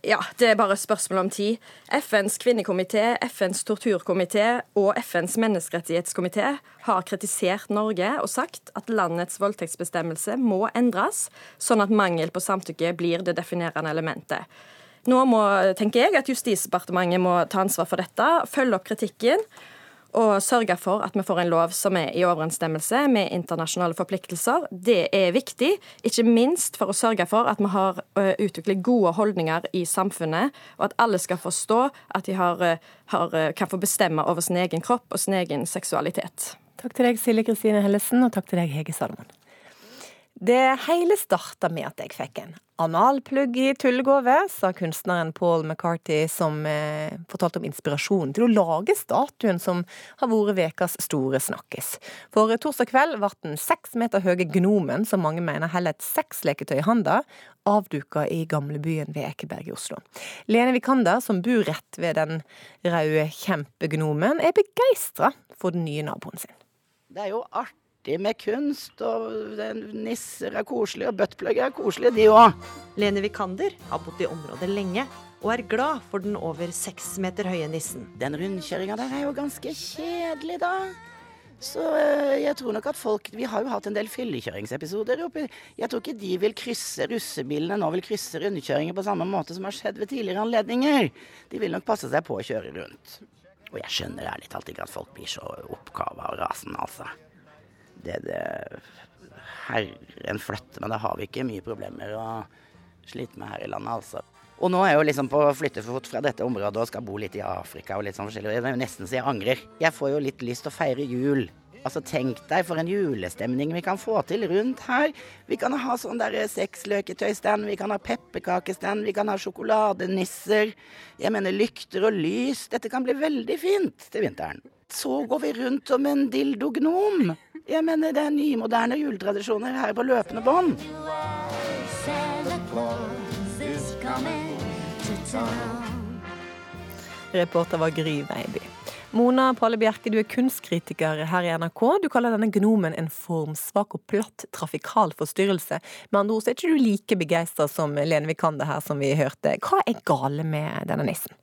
Ja, det er bare spørsmål om tid. FNs kvinnekomité, FNs torturkomité og FNs menneskerettighetskomité har kritisert Norge og sagt at landets voldtektsbestemmelse må endres, sånn at mangel på samtykke blir det definerende elementet. Nå må, tenker jeg, at Justisdepartementet må ta ansvar for dette, følge opp kritikken. Å sørge for at vi får en lov som er i overensstemmelse med internasjonale forpliktelser. Det er viktig, ikke minst for å sørge for at vi har utviklet gode holdninger i samfunnet, og at alle skal forstå at de har, har, kan få bestemme over sin egen kropp og sin egen seksualitet. Takk til deg, Silje Kristine Hellesen, og takk til deg, Hege Salomon. Det hele starta med at jeg fikk en analplugg i tullegave, sa kunstneren Paul McCarthy, som eh, fortalte om inspirasjonen til å lage statuen som har vært ukas store snakkis. For torsdag kveld ble den seks meter høye gnomen, som mange mener holder et sexleketøy i handa, avduka i gamlebyen ved Ekeberg i Oslo. Lene Vikander, som bor rett ved den røde kjempegnomen, er begeistra for den nye naboen sin. Det er jo artig artig med kunst, og nisser er koselige, og buttplugger er koselige, de òg. Lene Vikander har bodd i området lenge, og er glad for den over seks meter høye nissen. Den rundkjøringa der er jo ganske kjedelig, da. Så eh, jeg tror nok at folk Vi har jo hatt en del fyllekjøringsepisoder oppi Jeg tror ikke de vil krysse russebilene nå vil krysse rundkjøringer på samme måte som har skjedd ved tidligere anledninger. De vil nok passe seg på å kjøre rundt. Og jeg skjønner ærlig talt ikke at folk blir så oppkava og rasende, altså det, det Herren flytte, men det har vi ikke mye problemer å slite med her i landet, altså. Og nå er jeg jo liksom på flyttefot fra dette området og skal bo litt i Afrika og litt sånn forskjellig. Det er jo nesten så jeg angrer. Jeg får jo litt lyst til å feire jul. Altså Tenk deg for en julestemning vi kan få til rundt her. Vi kan ha sånn derre sexløketøystand, vi kan ha pepperkakestand, vi kan ha sjokoladenisser. Jeg mener lykter og lys. Dette kan bli veldig fint til vinteren. Så går vi rundt som en dildognom. Jeg mener det er nymoderne juletradisjoner her på løpende bånd. Reporter var Gry Veiby. Mona Palle Bjerke, du er kunstkritiker her i NRK. Du kaller denne gnomen en formsvak og platt trafikal forstyrrelse. Med andre ord så er ikke du like begeistra som Lene Vikander her, som vi hørte. Hva er gale med denne nissen?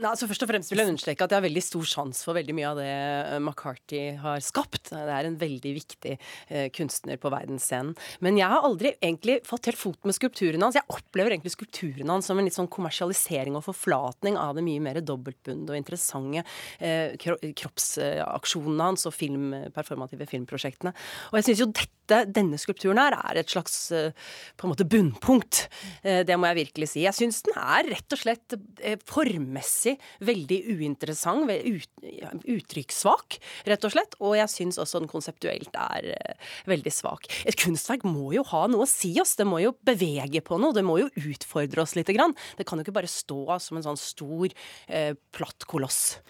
Altså Først og fremst vil jeg understreke at jeg har veldig stor sans for veldig mye av det eh, McCarthy har skapt. Det er en veldig viktig eh, kunstner på verdensscenen. Men jeg har aldri egentlig fått helt fot med skulpturene hans. Jeg opplever egentlig skulpturene hans som en litt sånn kommersialisering og forflatning av det mye mer dobbeltbundne og interessante eh, kroppsaksjonene hans og film, performative filmprosjektene. Og jeg syns jo dette, denne skulpturen her er et slags eh, på en måte bunnpunkt. Eh, det må jeg virkelig si. Jeg syns den er rett og slett formmessig si, veldig uinteressant, ut, uttrykkssvak, rett og slett. Og jeg syns også den konseptuelt er uh, veldig svak. Et kunstverk må jo ha noe å si oss, det må jo bevege på noe, det må jo utfordre oss litt. Grann. Det kan jo ikke bare stå som en sånn stor, uh, platt koloss.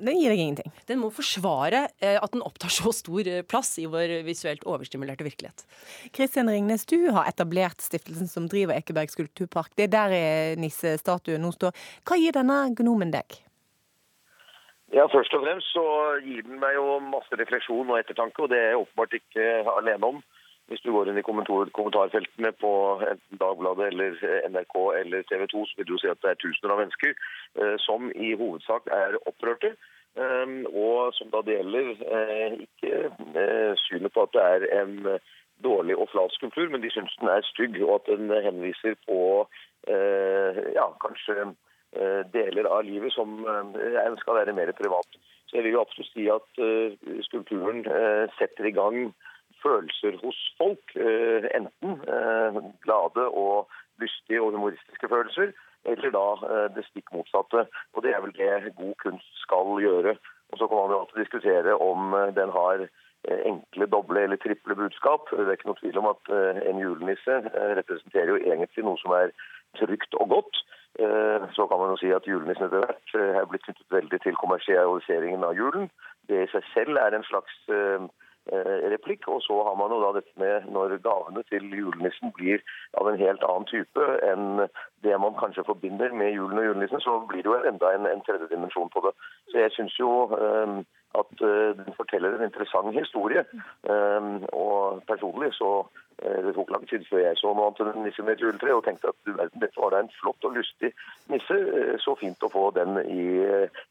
Den gir deg ingenting. Den må forsvare eh, at den opptar så stor eh, plass i vår visuelt overstimulerte virkelighet. Kristian Ringnes, du har etablert stiftelsen som driver Ekeberg skulpturpark. Det er der nissestatuen nå står. Hva gir denne gnomen deg? Ja, Først og fremst så gir den meg jo masse refleksjon og ettertanke, og det er jeg åpenbart ikke alene om. Hvis du går inn i kommentarfeltene på enten Dagbladet eller NRK eller TV 2, så vil du se at det er tusener av mennesker eh, som i hovedsak er opprørte. Eh, og som da det gjelder eh, ikke synet på at det er en dårlig og flat skulptur, men de syns den er stygg, og at den henviser på ja, kanskje deler av livet som skal være mer privat. Så jeg vil jo absolutt si at skulpturen setter i gang følelser hos folk. Eh, enten eh, glade og lystige og humoristiske følelser, eller da eh, det stikk motsatte. Og Det er vel det god kunst skal gjøre. Og Så kan man jo alltid diskutere om den har enkle, doble eller triple budskap. Det er ikke noe tvil om at en julenisse representerer jo egentlig noe som er trygt og godt. Så kan man jo si at julenissen etter hvert er blitt knyttet veldig til kommersialiseringen av julen. Det i seg selv er en slags replikk. Og så har man jo da dette med når gavene til julenissen blir av en helt annen type enn det man kanskje forbinder med julen og julenissen, så blir det jo enda en, en tredje dimensjon på det. Så jeg syns jo um, at uh, den forteller en interessant historie. Um, og personlig så Eh, det tok lang tid før jeg så noe annet enn en nisse med et juletre, og tenkte at du verden, dette var da en flott og lystig nisse. Eh, så fint å få den i,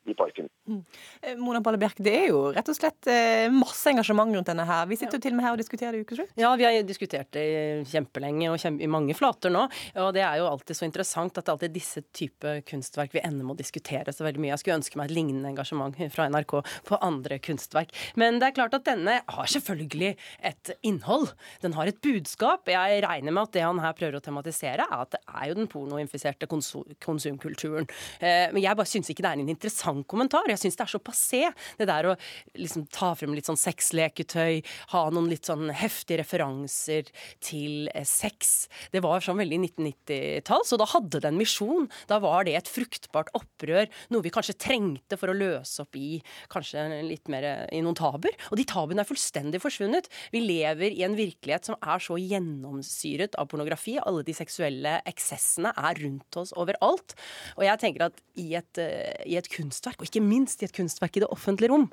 i parken. Mm. Eh, Mona Balle Bjerk, det er jo rett og slett masse engasjement rundt denne her. Vi sitter jo til og med her og diskuterer det i ukeslutt. Ja, vi har diskutert det kjempelenge og kjempe, i mange flater nå. Og det er jo alltid så interessant at det alltid er disse type kunstverk vi ender med å diskutere så veldig mye. Jeg skulle ønske meg et lignende engasjement fra NRK på andre kunstverk. Men det er klart at denne har selvfølgelig et innhold. Den har et budskap. Jeg regner med at det han her prøver å tematisere, er at det er jo den pornoinfiserte konsumkulturen. Eh, men jeg bare syns ikke det er en interessant kommentar. Jeg syns det er så passé, det der å liksom ta frem litt sånn sexleketøy, ha noen litt sånn heftige referanser til eh, sex. Det var sånn veldig 1990-tall, så da hadde det en misjon. Da var det et fruktbart opprør, noe vi kanskje trengte for å løse opp i kanskje litt mer i noen tabuer. Og de tabuene er fullstendig forsvunnet. Vi lever i en virkelighet som er så gjennomsyret av pornografi. Alle de seksuelle eksessene er rundt oss overalt. Og jeg tenker at i et, eh, i et kunstverk, og ikke minst i et kunstverk i det offentlige rom,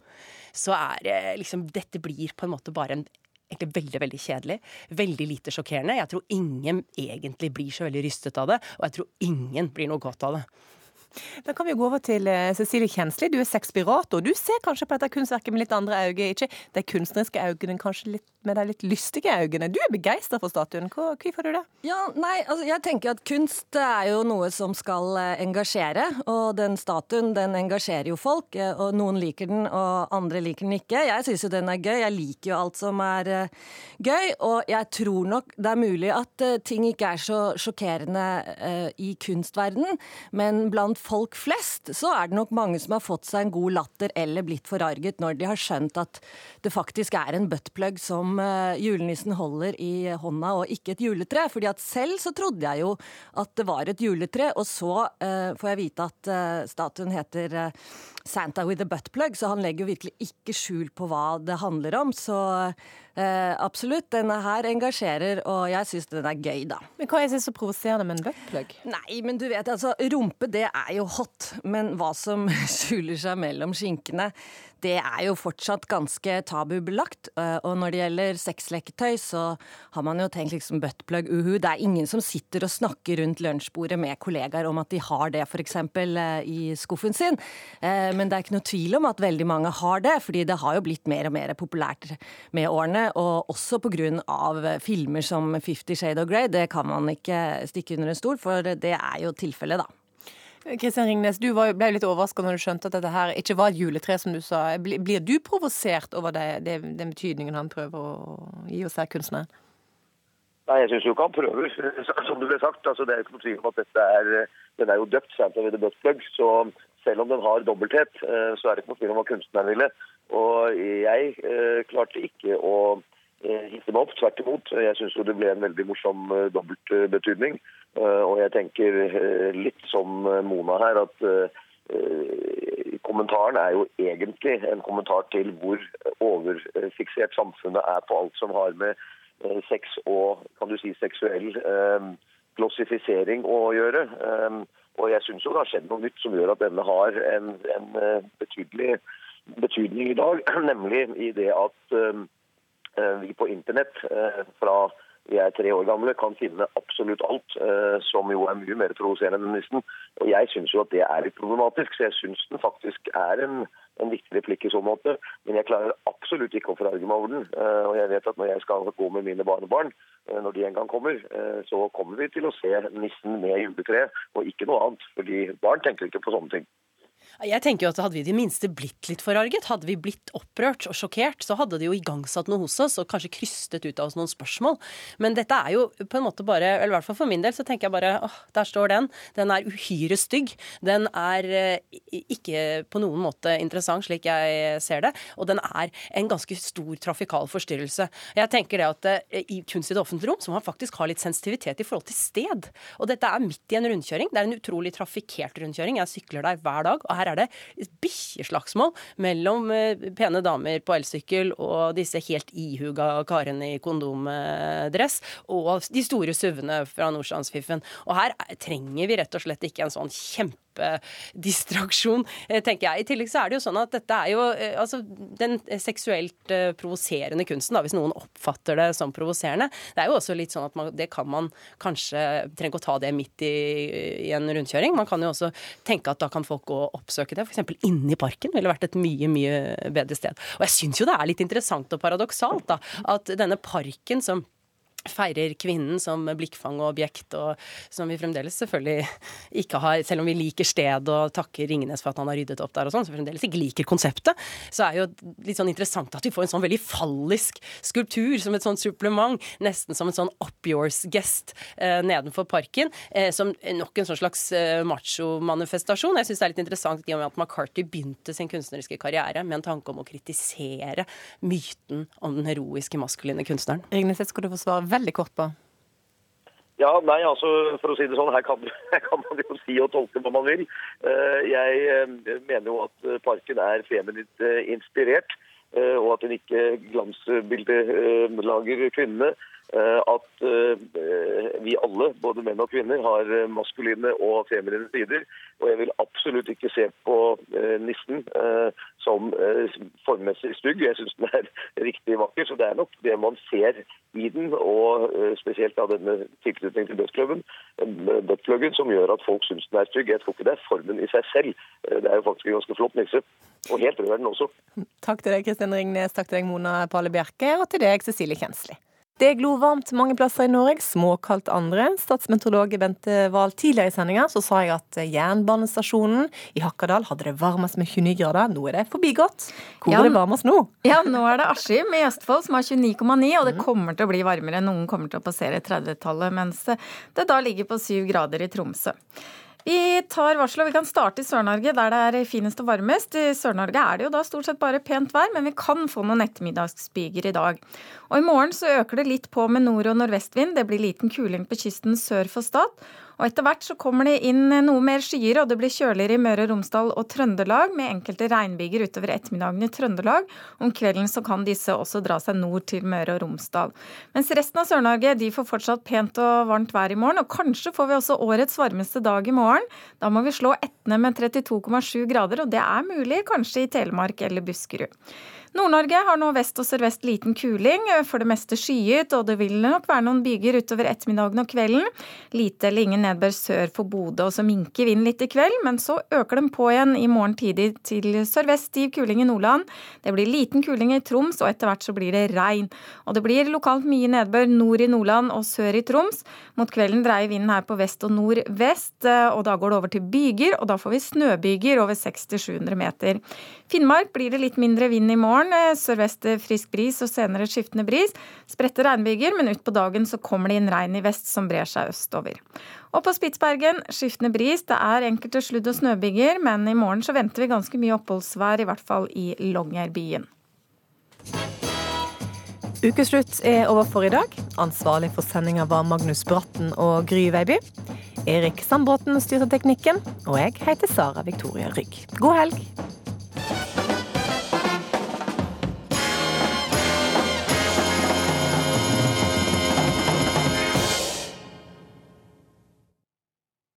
så er liksom Dette blir på en måte bare en egentlig veldig veldig kjedelig. Veldig lite sjokkerende. Jeg tror ingen egentlig blir så veldig rystet av det, og jeg tror ingen blir noe godt av det. Da kan vi gå over til eh, Cecilie Kjensli. Du er sexpirator. Du ser kanskje på dette kunstverket med litt andre øyne. Ikke de kunstneriske øynene, kanskje litt med de litt lystige øynene. Du er begeistra for statuen. Hvorfor du det? Ja, nei, altså jeg tenker at kunst er jo noe som skal eh, engasjere. Og den statuen den engasjerer jo folk. Eh, og noen liker den, og andre liker den ikke. Jeg syns jo den er gøy. Jeg liker jo alt som er gøy. Og jeg tror nok det er mulig at ting ikke er så sjokkerende i kunstverden, men blant folk flest, så er det nok mange som har fått seg en god latter eller blitt forarget når de har skjønt at det faktisk er en buttplug som uh, julenissen holder i hånda, og ikke et juletre. Fordi at selv så trodde jeg jo at det var et juletre, og så uh, får jeg vite at uh, statuen heter Santa with a buttplug, så han legger jo virkelig ikke skjul på hva det handler om. Så eh, absolutt, denne her engasjerer, og jeg syns den er gøy, da. Men hva er det så provoserende med en buttplug? Nei, men du vet, altså, rumpe det er jo hot, men hva som skjuler seg mellom skinkene, det er jo fortsatt ganske tabubelagt. Eh, og når det gjelder sexleketøy, så har man jo tenkt liksom buttplug, uhu. Det er ingen som sitter og snakker rundt lunsjbordet med kollegaer om at de har det f.eks. Eh, i skuffen sin. Eh, men det er ikke noe tvil om at veldig mange har det, fordi det har jo blitt mer og mer populært med årene. Og også pga. filmer som Fifty Shade of Grey. Det kan man ikke stikke under en stol, for det er jo tilfellet, da. Kristian Ringnes, du ble litt overraska når du skjønte at dette her ikke var et juletre, som du sa. Blir du provosert over det, det, den betydningen han prøver å gi oss her, kunstneren? Nei, jeg syns jo ikke han prøver, som det ble sagt. Altså, det er ikke noe tvil om at dette er, den er jo døpt Santa with a butt plug. Så selv om den har dobbelthet, eh, så er det ikke noe tvil om hva kunstneren ville. Og jeg eh, klarte ikke å hisse meg opp. Tvert imot. Jeg syns jo det ble en veldig morsom eh, dobbeltbetydning. Eh, og jeg tenker eh, litt som Mona her, at kommentaren er jo egentlig en kommentar til hvor overfiksert samfunnet er på alt som har med sex og kan du si, seksuell glossifisering å gjøre. Og jeg syns det har skjedd noe nytt som gjør at denne har en, en betydelig betydning i dag, nemlig i det at vi på internett fra vi er tre år gamle, kan finne absolutt alt, eh, som jo er mye mer provoserende enn nissen. Og jeg syns jo at det er litt problematisk, så jeg syns den faktisk er en, en viktig replikk i så måte. Men jeg klarer absolutt ikke å forarge meg over den. Eh, og jeg vet at når jeg skal gå med mine barnebarn, eh, når de en gang kommer, så kommer vi til å se nissen med juletreet, og ikke noe annet. Fordi barn tenker ikke på sånne ting. Jeg tenker jo at Hadde vi i det minste blitt litt forarget, hadde vi blitt opprørt og sjokkert, så hadde det jo igangsatt noe hos oss og kanskje krystet ut av oss noen spørsmål. Men dette er jo på en måte bare Eller i hvert fall for min del så tenker jeg bare åh, der står den. Den er uhyre stygg. Den er eh, ikke på noen måte interessant, slik jeg ser det. Og den er en ganske stor trafikal forstyrrelse. Jeg tenker det at eh, i kunst i det offentlige rom så må man faktisk ha litt sensitivitet i forhold til sted. Og dette er midt i en rundkjøring. Det er en utrolig trafikkert rundkjøring. Jeg sykler der hver dag. og her er det bikkjeslagsmål mellom eh, pene damer på elsykkel og disse helt ihuga karene i kondomdress, og de store suvene fra Nordstrandsfiffen. Og her trenger vi rett og slett ikke en sånn kjempe kjempedistraksjon, eh, tenker jeg. I tillegg så er det jo sånn at dette er jo eh, altså den seksuelt eh, provoserende kunsten, da, hvis noen oppfatter det som provoserende. Det er jo også litt sånn at man, det kan man kanskje Trenger ikke å ta det midt i, i, en rundkjøring. Man kan jo også tenke at da kan folk gå og oppsøke det. F.eks. inne i parken ville vært et mye, mye bedre sted. Og jeg syns jo det er litt interessant og paradoksalt da, at denne parken som feirer kvinnen som blikkfang og objekt, og som vi fremdeles selvfølgelig ikke har Selv om vi liker stedet og takker Ringnes for at han har ryddet opp der og sånn, så vi fremdeles ikke liker konseptet, så er jo litt sånn interessant at vi får en sånn veldig fallisk skulptur som et sånt supplement, nesten som en sånn up yours-gest eh, nedenfor parken, eh, som nok en sånn slags eh, macho-manifestasjon. Jeg syns det er litt interessant i og med at McCarthy begynte sin kunstneriske karriere med en tanke om å kritisere myten om den heroiske maskuline kunstneren. Ringnes, skal du få svare veldig kort på. Ja, nei, altså for å si det sånn, her kan, her kan man jo si og tolke hva man vil. Eh, jeg eh, mener jo at parken er feminint eh, inspirert, og at den ikke glansbildelager kvinnene. At vi alle, både menn og kvinner, har maskuline og feminine sider. Og jeg vil absolutt ikke se på nissen som formmessig stygg. Jeg syns den er riktig vakker. Så det er nok det man ser i den, og spesielt av denne tilknytningen til dødsklubben, som gjør at folk syns den er stygg. Jeg tror ikke det er formen i seg selv. Det er jo faktisk en ganske flott nisse. Og helt rød er den også. Takk til deg, Kristin Ringnes. Takk til deg, Mona Palle Bjerke. Og til deg, Cecilie Kjensli. Det er glovarmt mange plasser i Norge, småkaldt andre. Statsmeteorolog Bente Wahl tidligere i sendinga så sa jeg at jernbanestasjonen i Hakkadal hadde det varmest med 29 grader. Nå er det forbigått. Hvor Ja, Mm. er det varmest nå? Ja, nå er det Askim i Østfold som har 29,9, og det kommer til å bli varmere. Noen kommer til å passere 30-tallet, mens det da ligger på 7 grader i Tromsø. Vi tar varsel, og vi kan starte i Sør-Norge, der det er finest og varmest. I Sør-Norge er det jo da stort sett bare pent vær, men vi kan få noen ettermiddagsbyger i dag. Og i morgen så øker det litt på med nord- og nordvestvind. Det blir liten kuling på kysten sør for Stad. Og etter hvert så kommer det inn noe mer skyer, og det blir kjøligere i Møre og Romsdal og Trøndelag, med enkelte regnbyger utover ettermiddagen i Trøndelag. Om kvelden så kan disse også dra seg nord til Møre og Romsdal. Mens resten av Sør-Norge de får fortsatt pent og varmt vær i morgen, og kanskje får vi også årets varmeste dag i morgen. Da må vi slå Etne med 32,7 grader, og det er mulig kanskje i Telemark eller Buskerud. Nord-Norge har nå vest og sørvest liten kuling, for det meste skyet, og det vil nok være noen byger utover ettermiddagen og kvelden. Lite eller ingen nedbør sør for Bodø, og så minker vinden litt i kveld, men så øker den på igjen i morgen tidlig til sørvest stiv kuling i Nordland. Det blir liten kuling i Troms, og etter hvert så blir det regn. Og det blir lokalt mye nedbør nord i Nordland og sør i Troms. Mot kvelden dreier vinden her på vest og nordvest, og da går det over til byger, og da får vi snøbyger over 600-700 meter. Finnmark blir det litt mindre vind i morgen. Sørvest frisk bris og senere skiftende bris. Spredte regnbyger, men utpå dagen så kommer det inn regn i vest som brer seg østover. Og på Spitsbergen skiftende bris. Det er enkelte sludd- og snøbyger, men i morgen så venter vi ganske mye oppholdsvær, i hvert fall i Longyearbyen. Ukeslutt er over for i dag. Ansvarlig for sendinga var Magnus Bratten og Gry Veiby. Erik Sandbråten styrte teknikken, og jeg heter Sara Victoria Rygg. God helg!